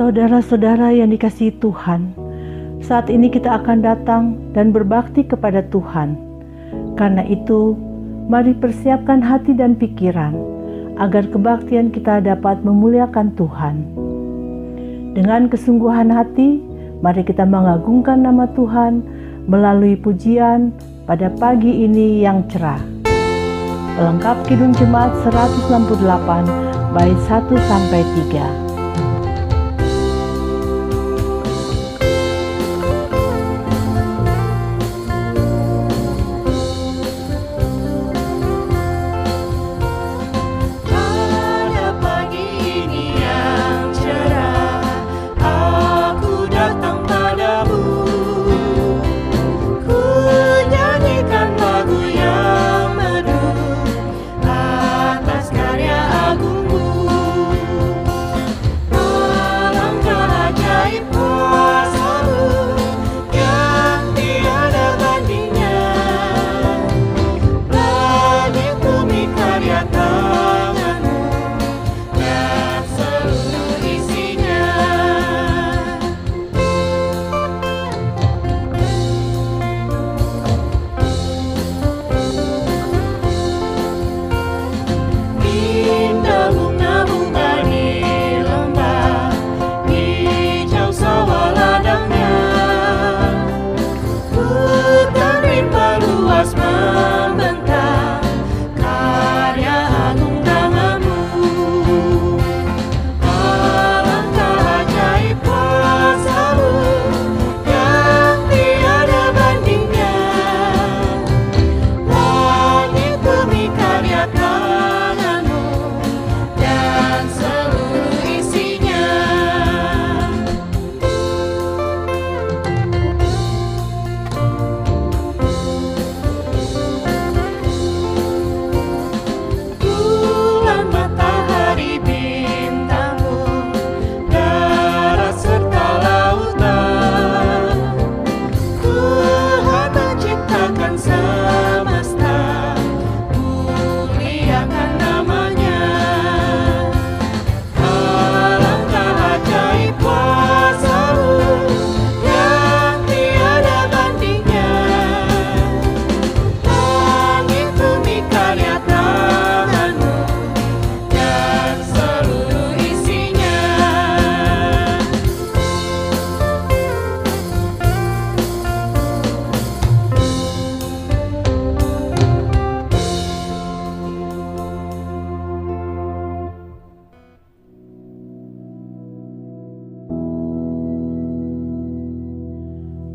Saudara-saudara yang dikasihi Tuhan, saat ini kita akan datang dan berbakti kepada Tuhan. Karena itu, mari persiapkan hati dan pikiran agar kebaktian kita dapat memuliakan Tuhan. Dengan kesungguhan hati, mari kita mengagungkan nama Tuhan melalui pujian pada pagi ini yang cerah. Pelengkap Kidung Jemaat 168 bait 1 sampai 3.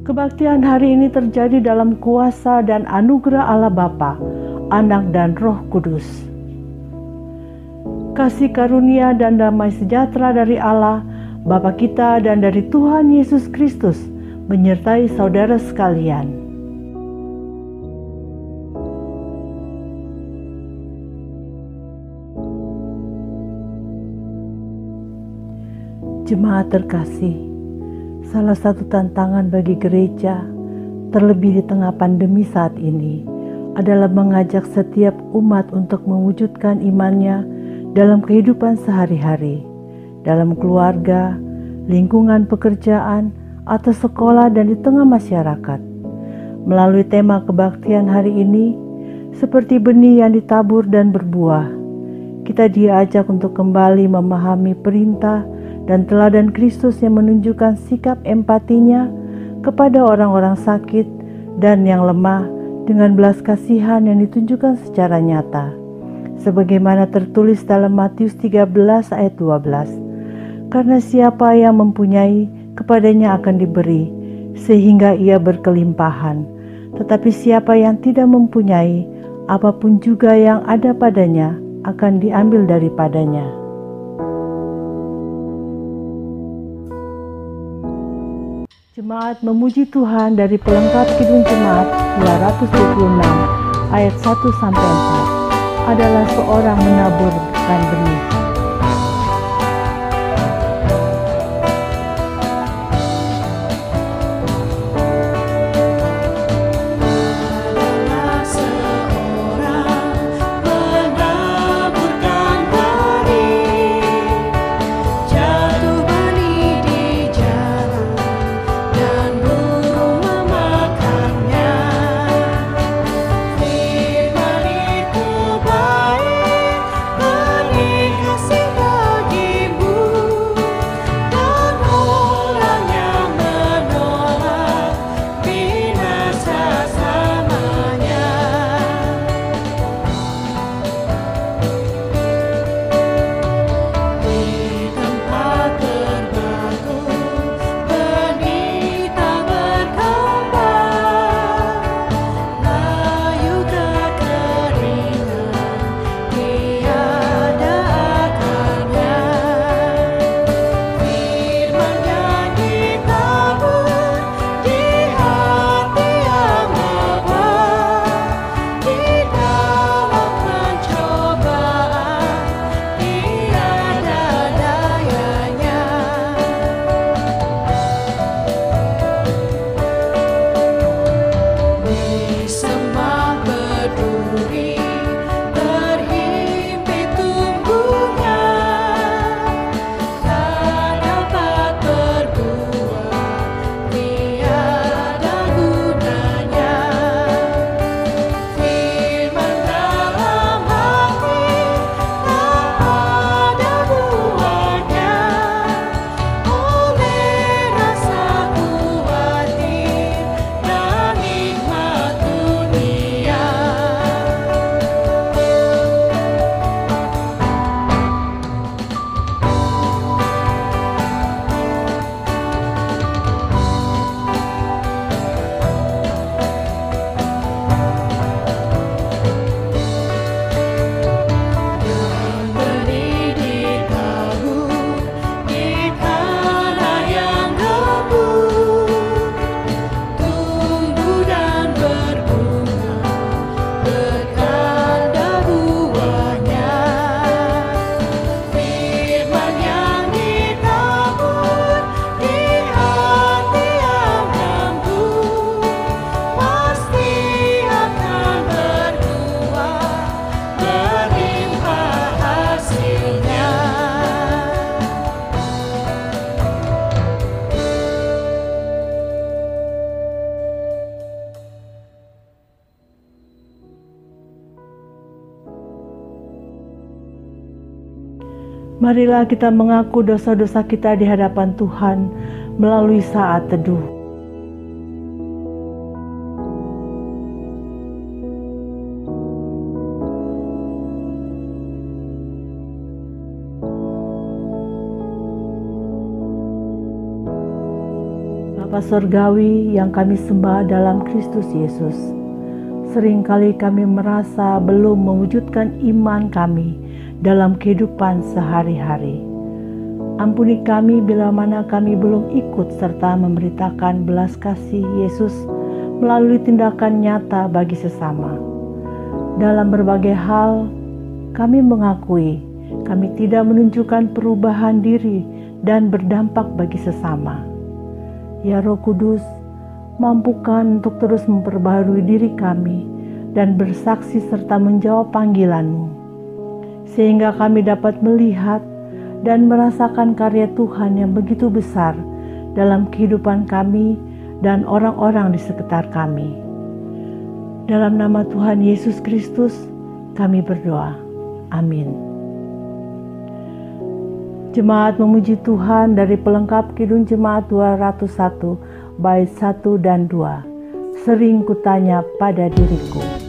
Kebaktian hari ini terjadi dalam kuasa dan anugerah Allah Bapa, Anak dan Roh Kudus. Kasih karunia dan damai sejahtera dari Allah, Bapa kita dan dari Tuhan Yesus Kristus menyertai saudara sekalian. Jemaat terkasih, Salah satu tantangan bagi gereja, terlebih di tengah pandemi saat ini, adalah mengajak setiap umat untuk mewujudkan imannya dalam kehidupan sehari-hari, dalam keluarga, lingkungan pekerjaan, atau sekolah, dan di tengah masyarakat. Melalui tema kebaktian hari ini, seperti benih yang ditabur dan berbuah, kita diajak untuk kembali memahami perintah dan teladan Kristus yang menunjukkan sikap empatinya kepada orang-orang sakit dan yang lemah dengan belas kasihan yang ditunjukkan secara nyata. Sebagaimana tertulis dalam Matius 13 ayat 12. Karena siapa yang mempunyai, kepadanya akan diberi, sehingga ia berkelimpahan. Tetapi siapa yang tidak mempunyai, apa pun juga yang ada padanya akan diambil daripadanya. Jemaat memuji Tuhan dari pelengkap Kidung Jemaat 226 ayat 1 sampai 4 adalah seorang menaburkan benih. Marilah kita mengaku dosa-dosa kita di hadapan Tuhan melalui saat teduh. Bapa Surgawi yang kami sembah dalam Kristus Yesus. Seringkali kami merasa belum mewujudkan iman kami dalam kehidupan sehari-hari. Ampuni kami bila mana kami belum ikut serta memberitakan belas kasih Yesus melalui tindakan nyata bagi sesama. Dalam berbagai hal, kami mengakui kami tidak menunjukkan perubahan diri dan berdampak bagi sesama Ya Roh Kudus, mampukan untuk terus memperbaharui diri kami dan bersaksi serta menjawab panggilan-Mu, sehingga kami dapat melihat dan merasakan karya Tuhan yang begitu besar dalam kehidupan kami dan orang-orang di sekitar kami. Dalam nama Tuhan Yesus Kristus, kami berdoa. Amin. Jemaat memuji Tuhan dari pelengkap Kidung Jemaat 201 bait 1 dan 2. Sering kutanya pada diriku.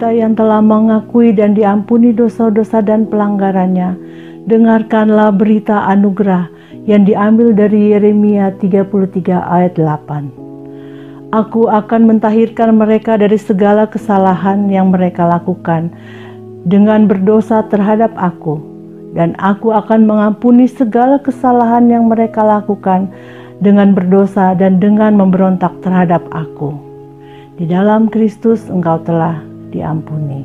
Kita yang telah mengakui dan diampuni dosa-dosa dan pelanggarannya, dengarkanlah berita anugerah yang diambil dari Yeremia 33 ayat 8. Aku akan mentahirkan mereka dari segala kesalahan yang mereka lakukan dengan berdosa terhadap aku, dan aku akan mengampuni segala kesalahan yang mereka lakukan dengan berdosa dan dengan memberontak terhadap aku. Di dalam Kristus engkau telah diampuni.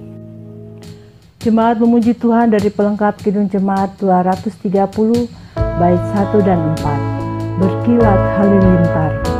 Jemaat memuji Tuhan dari pelengkap Kidung Jemaat 230 bait 1 dan 4. Berkilat halilintar.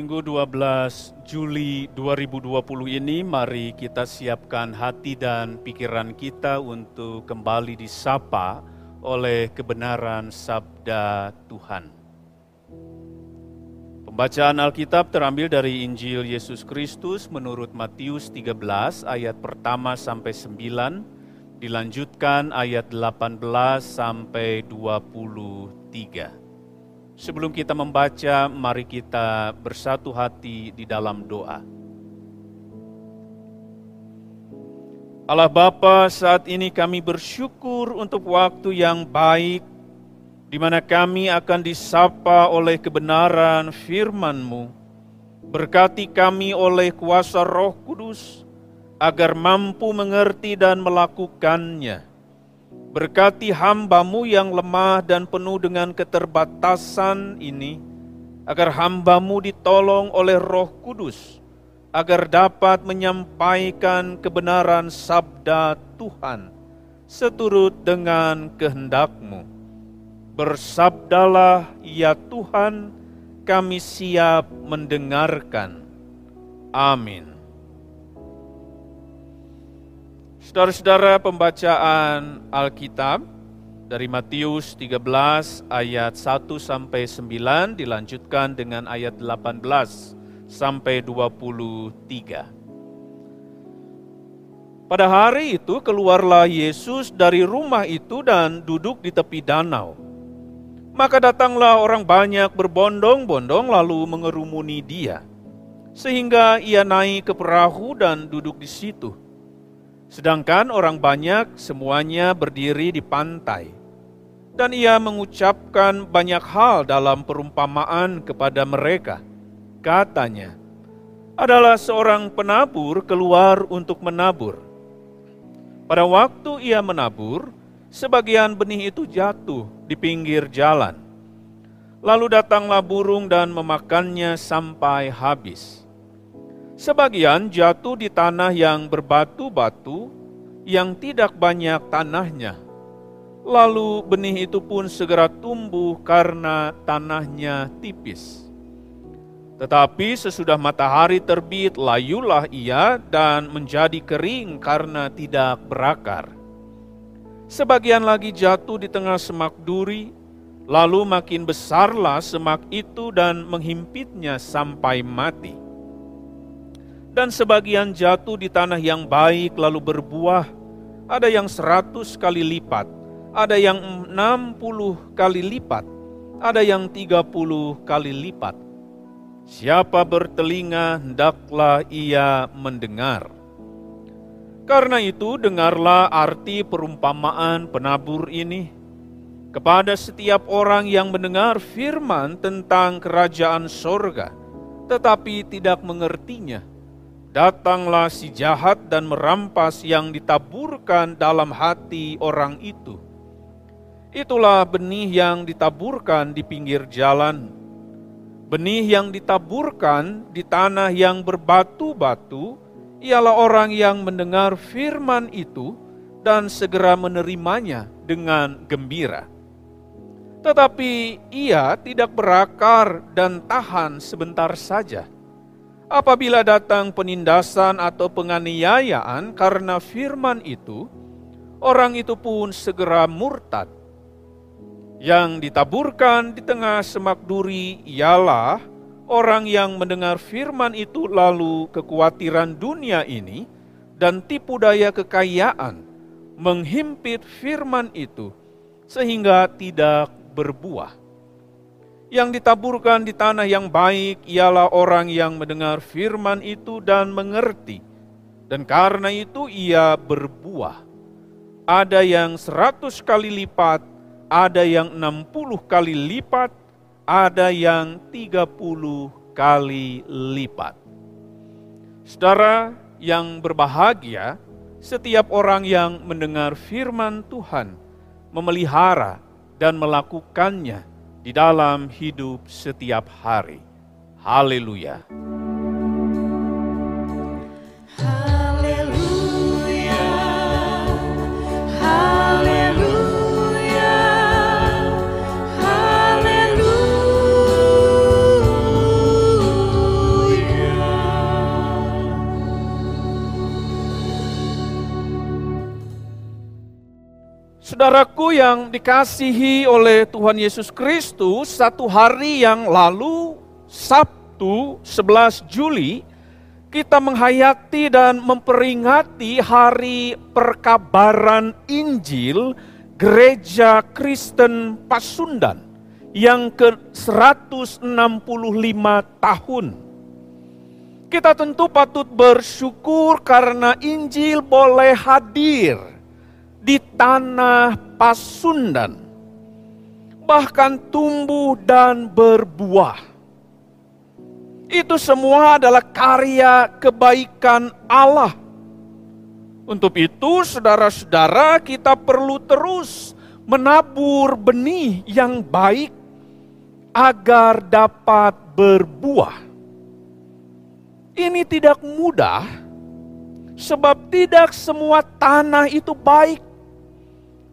Minggu 12 Juli 2020 ini, mari kita siapkan hati dan pikiran kita untuk kembali disapa oleh kebenaran sabda Tuhan. Pembacaan Alkitab terambil dari Injil Yesus Kristus menurut Matius 13 ayat pertama sampai 9, dilanjutkan ayat 18 sampai 23. Sebelum kita membaca, mari kita bersatu hati di dalam doa. Allah Bapa, saat ini kami bersyukur untuk waktu yang baik di mana kami akan disapa oleh kebenaran firman-Mu. Berkati kami oleh kuasa Roh Kudus agar mampu mengerti dan melakukannya Berkati hambamu yang lemah dan penuh dengan keterbatasan ini, agar hambamu ditolong oleh roh kudus, agar dapat menyampaikan kebenaran sabda Tuhan, seturut dengan kehendakmu. Bersabdalah ya Tuhan, kami siap mendengarkan. Amin. Saudara-saudara, pembacaan Alkitab dari Matius 13 ayat 1 sampai 9 dilanjutkan dengan ayat 18 sampai 23. Pada hari itu keluarlah Yesus dari rumah itu dan duduk di tepi danau. Maka datanglah orang banyak berbondong-bondong lalu mengerumuni dia. Sehingga ia naik ke perahu dan duduk di situ Sedangkan orang banyak semuanya berdiri di pantai. Dan ia mengucapkan banyak hal dalam perumpamaan kepada mereka. Katanya, adalah seorang penabur keluar untuk menabur. Pada waktu ia menabur, sebagian benih itu jatuh di pinggir jalan. Lalu datanglah burung dan memakannya sampai habis. Sebagian jatuh di tanah yang berbatu-batu, yang tidak banyak tanahnya. Lalu benih itu pun segera tumbuh karena tanahnya tipis. Tetapi sesudah matahari terbit, layulah ia dan menjadi kering karena tidak berakar. Sebagian lagi jatuh di tengah semak duri, lalu makin besarlah semak itu dan menghimpitnya sampai mati dan sebagian jatuh di tanah yang baik lalu berbuah, ada yang seratus kali lipat, ada yang enam puluh kali lipat, ada yang tiga puluh kali lipat. Siapa bertelinga, hendaklah ia mendengar. Karena itu, dengarlah arti perumpamaan penabur ini kepada setiap orang yang mendengar firman tentang kerajaan sorga, tetapi tidak mengertinya. Datanglah si jahat dan merampas yang ditaburkan dalam hati orang itu. Itulah benih yang ditaburkan di pinggir jalan Benih yang ditaburkan di tanah yang berbatu-batu ialah orang yang mendengar firman itu dan segera menerimanya dengan gembira. Tetapi ia tidak berakar dan tahan sebentar saja. Apabila datang penindasan atau penganiayaan karena firman itu, orang itu pun segera murtad yang ditaburkan di tengah semak duri ialah orang yang mendengar firman itu lalu kekhawatiran dunia ini dan tipu daya kekayaan menghimpit firman itu sehingga tidak berbuah. Yang ditaburkan di tanah yang baik ialah orang yang mendengar firman itu dan mengerti, dan karena itu ia berbuah. Ada yang seratus kali lipat, ada yang 60 kali lipat, ada yang 30 kali lipat. Saudara yang berbahagia, setiap orang yang mendengar firman Tuhan, memelihara dan melakukannya di dalam hidup setiap hari. Haleluya! Saudaraku yang dikasihi oleh Tuhan Yesus Kristus, satu hari yang lalu, Sabtu 11 Juli, kita menghayati dan memperingati hari perkabaran Injil Gereja Kristen Pasundan yang ke-165 tahun. Kita tentu patut bersyukur karena Injil boleh hadir di tanah Pasundan, bahkan tumbuh dan berbuah. Itu semua adalah karya kebaikan Allah. Untuk itu, saudara-saudara, kita perlu terus menabur benih yang baik agar dapat berbuah. Ini tidak mudah, sebab tidak semua tanah itu baik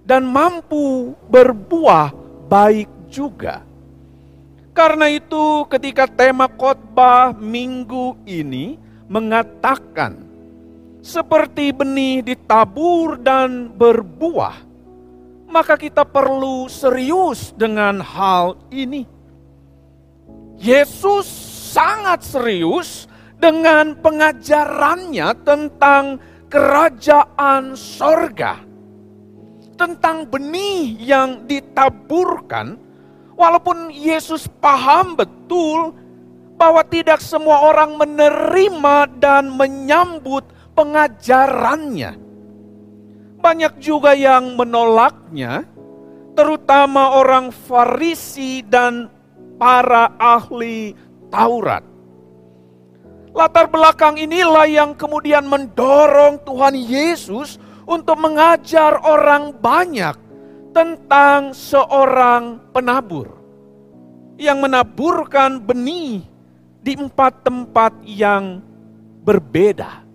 dan mampu berbuah baik juga. Karena itu, ketika tema khotbah minggu ini mengatakan, seperti benih ditabur dan berbuah, maka kita perlu serius dengan hal ini. Yesus sangat serius dengan pengajarannya tentang kerajaan sorga tentang benih yang ditaburkan, walaupun Yesus paham betul bahwa tidak semua orang menerima dan menyambut pengajarannya. Banyak juga yang menolaknya, terutama orang Farisi dan para ahli Taurat. Latar belakang inilah yang kemudian mendorong Tuhan Yesus untuk mengajar orang banyak tentang seorang penabur yang menaburkan benih di empat tempat yang berbeda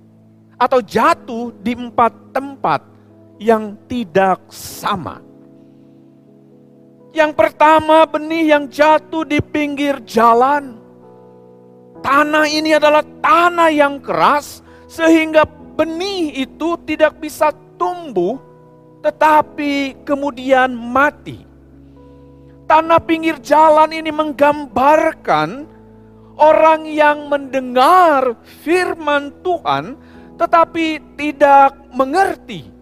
atau jatuh di empat tempat yang tidak sama. Yang pertama, benih yang jatuh di pinggir jalan. Tanah ini adalah tanah yang keras, sehingga benih itu tidak bisa tumbuh, tetapi kemudian mati. Tanah pinggir jalan ini menggambarkan orang yang mendengar firman Tuhan, tetapi tidak mengerti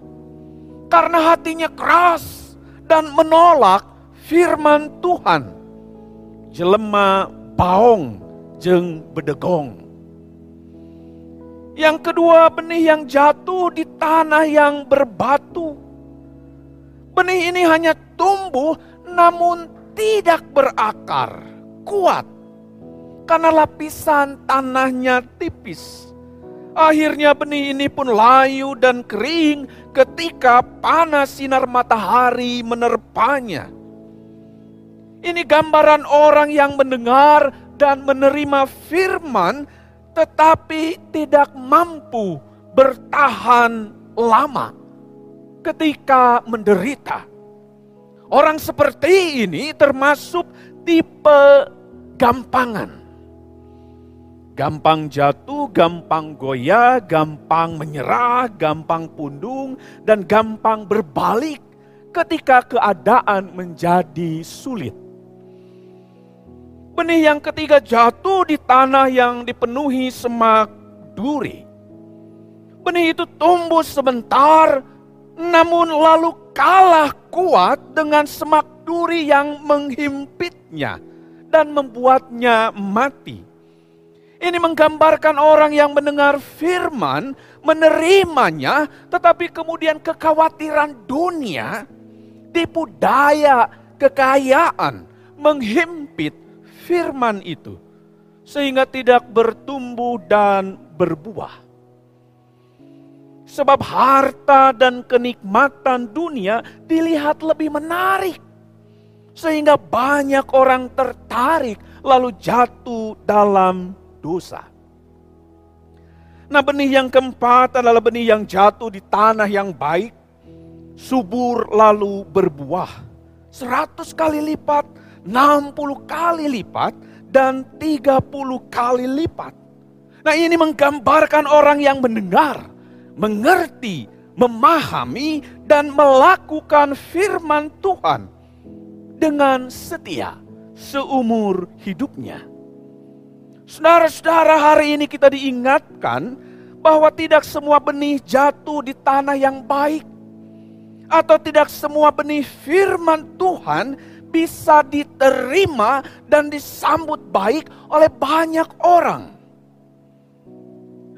karena hatinya keras dan menolak firman Tuhan. Jelema baong jeng bedegong. Yang kedua, benih yang jatuh di tanah yang berbatu. Benih ini hanya tumbuh namun tidak berakar, kuat. Karena lapisan tanahnya tipis. Akhirnya benih ini pun layu dan kering ketika panas sinar matahari menerpanya. Ini gambaran orang yang mendengar dan menerima firman tetapi tidak mampu bertahan lama ketika menderita. Orang seperti ini termasuk tipe gampangan. Gampang jatuh, gampang goyah, gampang menyerah, gampang pundung, dan gampang berbalik ketika keadaan menjadi sulit. Benih yang ketiga jatuh di tanah yang dipenuhi semak duri. Benih itu tumbuh sebentar, namun lalu kalah kuat dengan semak duri yang menghimpitnya dan membuatnya mati. Ini menggambarkan orang yang mendengar firman, menerimanya, tetapi kemudian kekhawatiran dunia, tipu daya, kekayaan, menghimpit firman itu. Sehingga tidak bertumbuh dan berbuah. Sebab harta dan kenikmatan dunia dilihat lebih menarik. Sehingga banyak orang tertarik lalu jatuh dalam dosa. Nah benih yang keempat adalah benih yang jatuh di tanah yang baik, subur lalu berbuah. Seratus kali lipat, enam puluh kali lipat, dan tiga puluh kali lipat. Nah ini menggambarkan orang yang mendengar, mengerti, memahami, dan melakukan firman Tuhan dengan setia seumur hidupnya. Saudara-saudara, hari ini kita diingatkan bahwa tidak semua benih jatuh di tanah yang baik, atau tidak semua benih firman Tuhan bisa diterima dan disambut baik oleh banyak orang.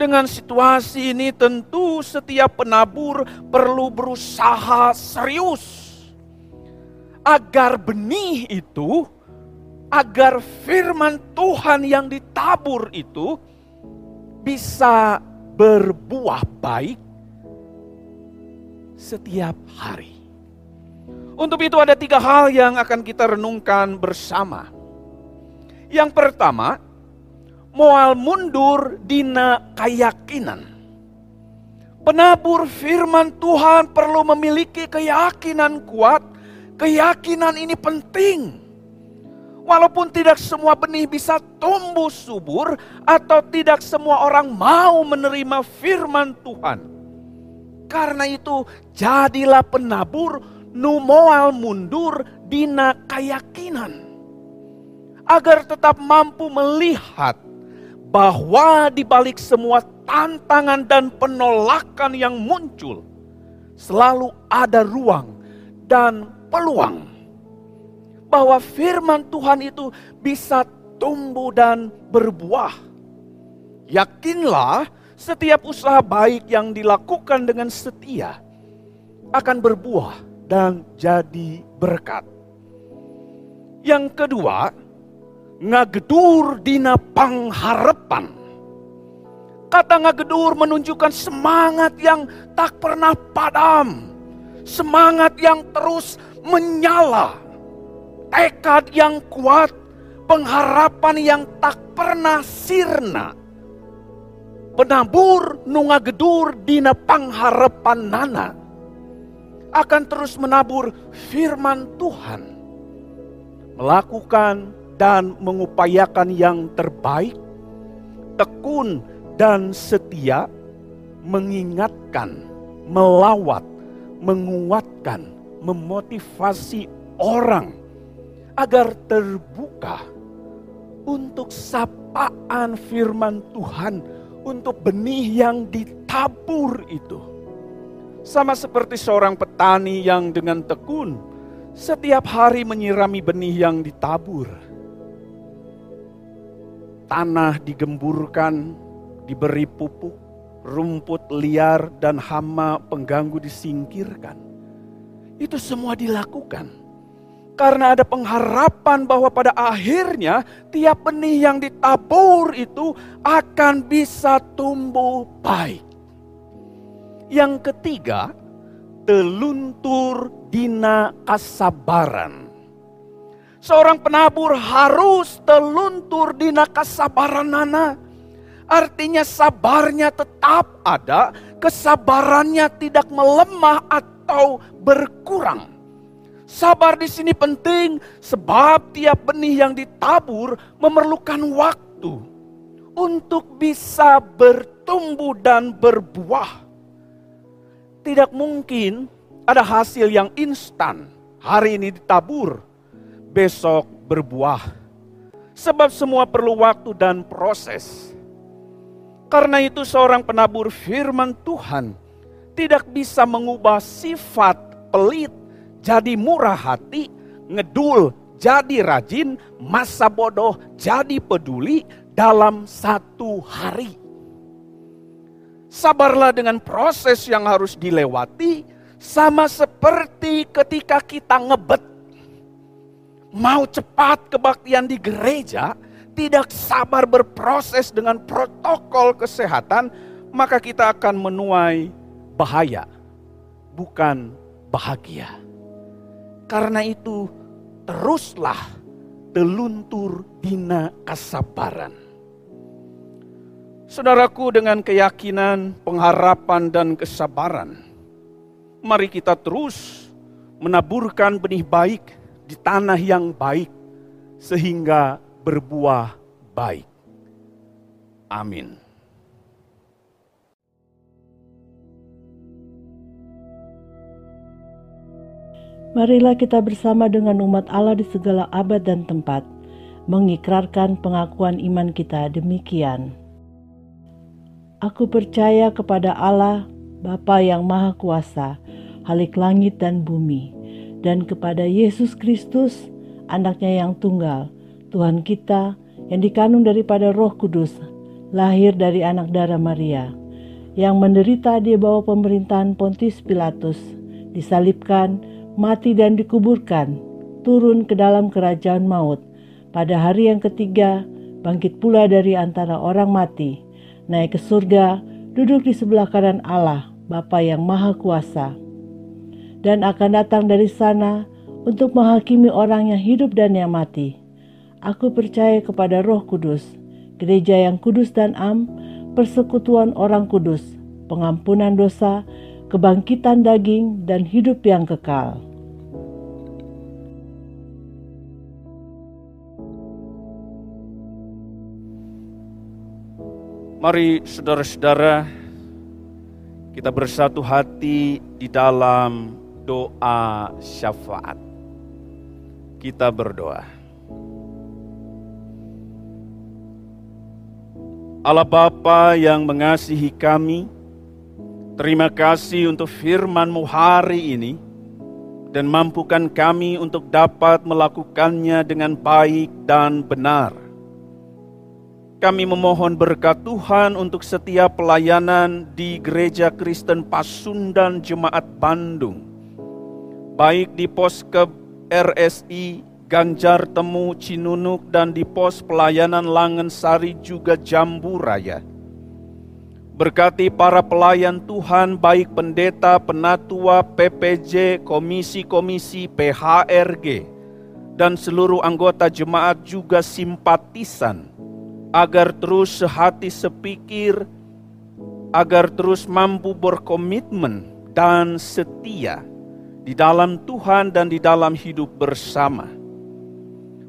Dengan situasi ini, tentu setiap penabur perlu berusaha serius agar benih itu agar firman Tuhan yang ditabur itu bisa berbuah baik setiap hari. Untuk itu ada tiga hal yang akan kita renungkan bersama. Yang pertama, moal mundur dina keyakinan. Penabur firman Tuhan perlu memiliki keyakinan kuat. Keyakinan ini penting Walaupun tidak semua benih bisa tumbuh subur atau tidak semua orang mau menerima firman Tuhan. Karena itu jadilah penabur numoal mundur dina keyakinan. Agar tetap mampu melihat bahwa di balik semua tantangan dan penolakan yang muncul, selalu ada ruang dan peluang bahwa firman Tuhan itu bisa tumbuh dan berbuah. Yakinlah setiap usaha baik yang dilakukan dengan setia akan berbuah dan jadi berkat. Yang kedua, ngagedur dina pangharapan. Kata ngagedur menunjukkan semangat yang tak pernah padam. Semangat yang terus menyala tekad yang kuat, pengharapan yang tak pernah sirna. Penabur nunga gedur dina pangharapan nana akan terus menabur firman Tuhan. Melakukan dan mengupayakan yang terbaik, tekun dan setia, mengingatkan, melawat, menguatkan, memotivasi orang agar terbuka untuk sapaan firman Tuhan, untuk benih yang ditabur itu. Sama seperti seorang petani yang dengan tekun setiap hari menyirami benih yang ditabur. tanah digemburkan, diberi pupuk, rumput liar dan hama pengganggu disingkirkan. Itu semua dilakukan karena ada pengharapan bahwa pada akhirnya tiap benih yang ditabur itu akan bisa tumbuh baik. Yang ketiga, teluntur dina kesabaran. Seorang penabur harus teluntur dina kesabaran nana. Artinya sabarnya tetap ada, kesabarannya tidak melemah atau berkurang. Sabar di sini penting sebab tiap benih yang ditabur memerlukan waktu untuk bisa bertumbuh dan berbuah. Tidak mungkin ada hasil yang instan. Hari ini ditabur, besok berbuah. Sebab semua perlu waktu dan proses. Karena itu seorang penabur firman Tuhan tidak bisa mengubah sifat pelit jadi murah hati, ngedul jadi rajin, masa bodoh jadi peduli dalam satu hari. Sabarlah dengan proses yang harus dilewati, sama seperti ketika kita ngebet mau cepat kebaktian di gereja, tidak sabar berproses dengan protokol kesehatan, maka kita akan menuai bahaya, bukan bahagia. Karena itu, teruslah teluntur dina kesabaran. Saudaraku dengan keyakinan, pengharapan dan kesabaran, mari kita terus menaburkan benih baik di tanah yang baik sehingga berbuah baik. Amin. Marilah kita bersama dengan umat Allah di segala abad dan tempat, mengikrarkan pengakuan iman kita demikian. Aku percaya kepada Allah, Bapa yang Maha Kuasa, Halik langit dan bumi, dan kepada Yesus Kristus, anaknya yang tunggal, Tuhan kita, yang dikandung daripada roh kudus, lahir dari anak darah Maria, yang menderita di bawah pemerintahan Pontius Pilatus, disalibkan, mati dan dikuburkan, turun ke dalam kerajaan maut. Pada hari yang ketiga, bangkit pula dari antara orang mati, naik ke surga, duduk di sebelah kanan Allah, Bapa yang Maha Kuasa, dan akan datang dari sana untuk menghakimi orang yang hidup dan yang mati. Aku percaya kepada Roh Kudus, gereja yang kudus dan am, persekutuan orang kudus, pengampunan dosa, kebangkitan daging, dan hidup yang kekal. Mari saudara-saudara kita bersatu hati di dalam doa syafaat. Kita berdoa. Allah Bapa yang mengasihi kami, Terima kasih untuk firman-Mu hari ini dan mampukan kami untuk dapat melakukannya dengan baik dan benar. Kami memohon berkat Tuhan untuk setiap pelayanan di Gereja Kristen Pasundan Jemaat Bandung. Baik di pos ke RSI Ganjar Temu Cinunuk dan di pos pelayanan Langensari juga Jambu Raya Berkati para pelayan Tuhan, baik pendeta, penatua, PPJ, komisi-komisi, PHRG, dan seluruh anggota jemaat juga simpatisan, agar terus sehati sepikir, agar terus mampu berkomitmen dan setia di dalam Tuhan dan di dalam hidup bersama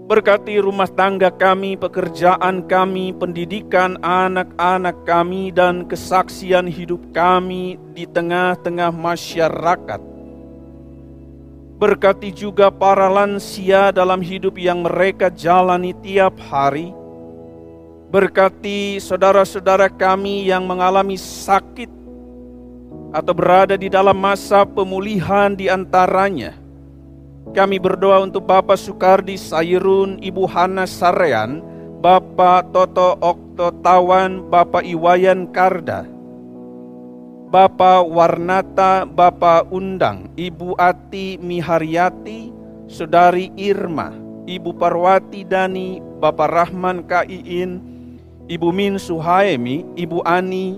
Berkati rumah tangga kami, pekerjaan kami, pendidikan anak-anak kami, dan kesaksian hidup kami di tengah-tengah masyarakat. Berkati juga para lansia dalam hidup yang mereka jalani tiap hari. Berkati saudara-saudara kami yang mengalami sakit atau berada di dalam masa pemulihan di antaranya. Kami berdoa untuk Bapak Sukardi Sairun, Ibu Hana Sarean, Bapak Toto Oktotawan, Bapak Iwayan Karda, Bapak Warnata, Bapak Undang, Ibu Ati Miharyati, Saudari Irma, Ibu Parwati Dani, Bapak Rahman Kaiin, Ibu Min Suhaemi, Ibu Ani,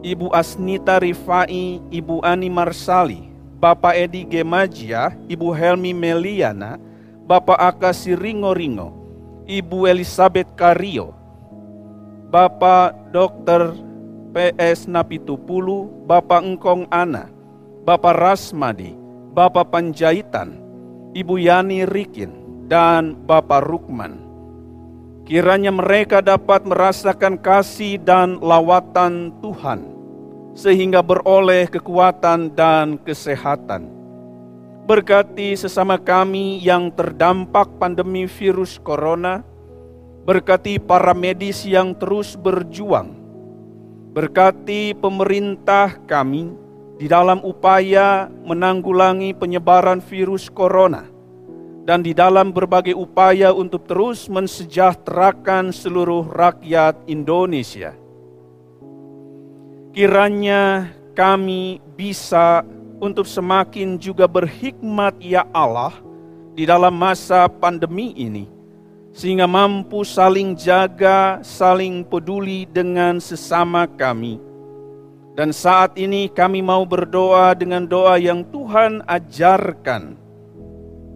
Ibu Asnita Rifai, Ibu Ani Marsali, Bapak Edi Gemajia, Ibu Helmi Meliana, Bapak Aka Siringo Ringo, Ibu Elizabeth Kario, Bapak Dr. PS Napitupulu, Bapak Engkong Ana, Bapak Rasmadi, Bapak Panjaitan, Ibu Yani Rikin, dan Bapak Rukman. Kiranya mereka dapat merasakan kasih dan lawatan Tuhan, sehingga beroleh kekuatan dan kesehatan. Berkati sesama kami yang terdampak pandemi virus corona, berkati para medis yang terus berjuang, berkati pemerintah kami di dalam upaya menanggulangi penyebaran virus corona, dan di dalam berbagai upaya untuk terus mensejahterakan seluruh rakyat Indonesia. Kiranya kami bisa untuk semakin juga berhikmat ya Allah di dalam masa pandemi ini sehingga mampu saling jaga, saling peduli dengan sesama kami. Dan saat ini kami mau berdoa dengan doa yang Tuhan ajarkan.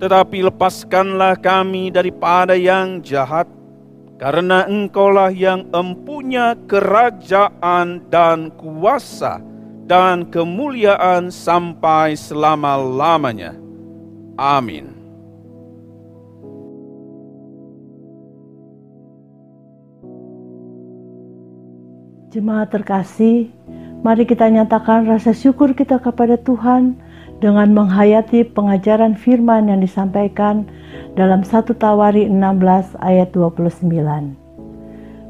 tetapi lepaskanlah kami daripada yang jahat, karena engkaulah yang empunya kerajaan dan kuasa, dan kemuliaan sampai selama-lamanya. Amin. Jemaat terkasih, mari kita nyatakan rasa syukur kita kepada Tuhan dengan menghayati pengajaran firman yang disampaikan dalam 1 Tawari 16 ayat 29.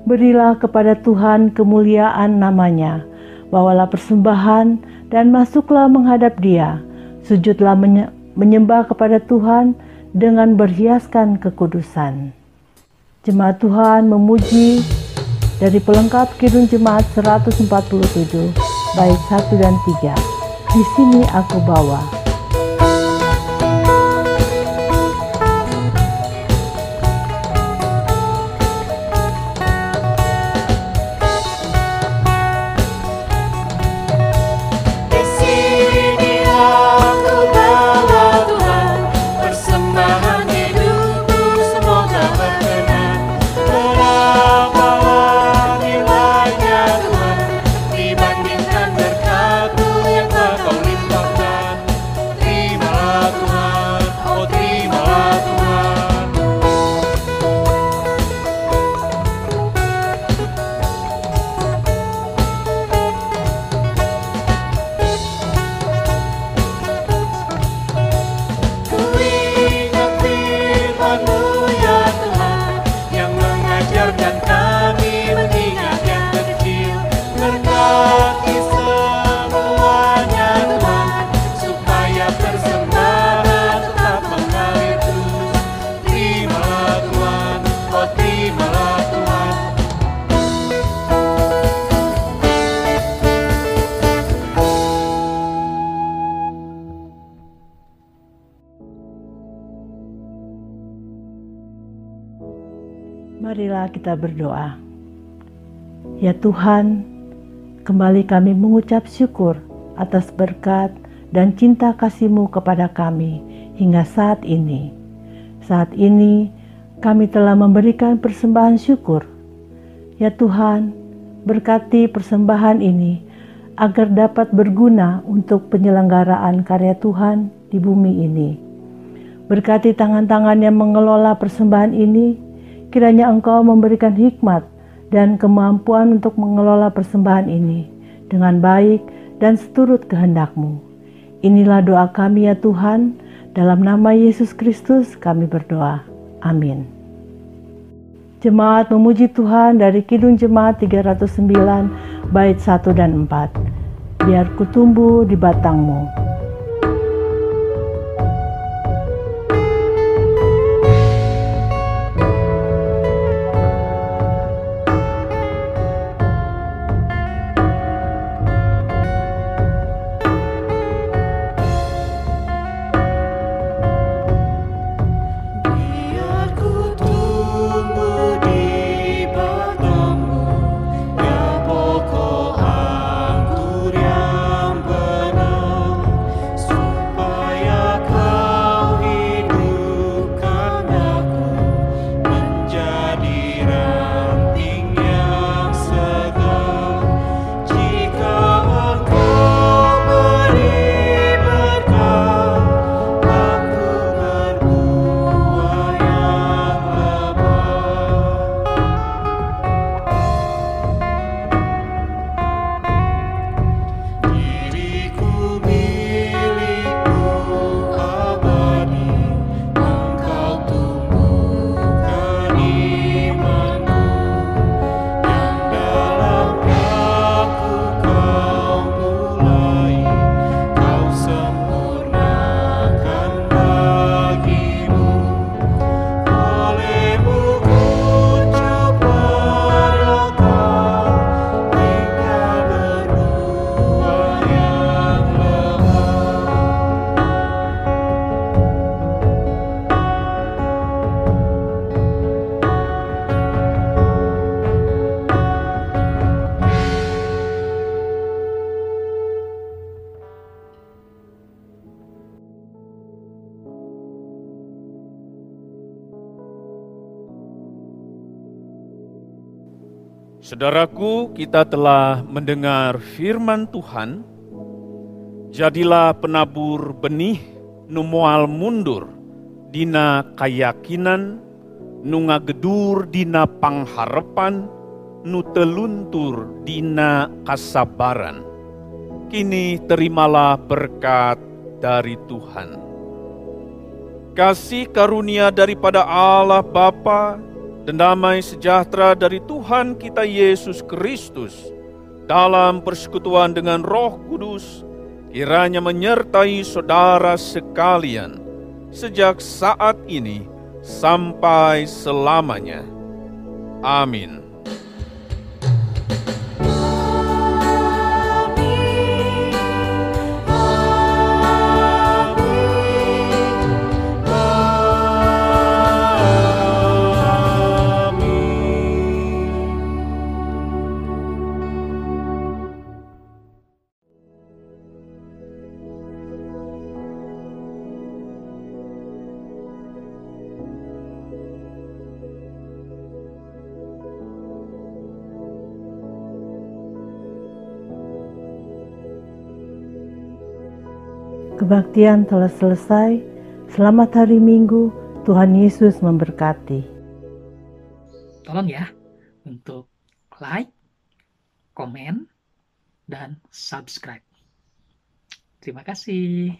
Berilah kepada Tuhan kemuliaan namanya, bawalah persembahan dan masuklah menghadap dia. Sujudlah menyembah kepada Tuhan dengan berhiaskan kekudusan. Jemaat Tuhan memuji dari pelengkap Kidung Jemaat 147 bait 1 dan 3. Di sini aku bawa Tuhan, kembali kami mengucap syukur atas berkat dan cinta kasih-Mu kepada kami hingga saat ini. Saat ini kami telah memberikan persembahan syukur. Ya Tuhan, berkati persembahan ini agar dapat berguna untuk penyelenggaraan karya Tuhan di bumi ini. Berkati tangan-tangan yang mengelola persembahan ini, kiranya Engkau memberikan hikmat dan kemampuan untuk mengelola persembahan ini dengan baik dan seturut kehendak-Mu. Inilah doa kami ya Tuhan, dalam nama Yesus Kristus kami berdoa. Amin. Jemaat memuji Tuhan dari Kidung Jemaat 309 bait 1 dan 4. Biar kutumbuh di batangmu. Kita telah mendengar firman Tuhan. Jadilah penabur benih numual mundur dina kayakinan nunga gedur dina pangharepan nu teluntur dina kasabaran. Kini terimalah berkat dari Tuhan. Kasih karunia daripada Allah Bapa dan damai sejahtera dari Tuhan kita Yesus Kristus dalam persekutuan dengan Roh Kudus kiranya menyertai saudara sekalian sejak saat ini sampai selamanya. Amin. Kebaktian telah selesai. Selamat hari Minggu. Tuhan Yesus memberkati. Tolong ya untuk like, komen, dan subscribe. Terima kasih.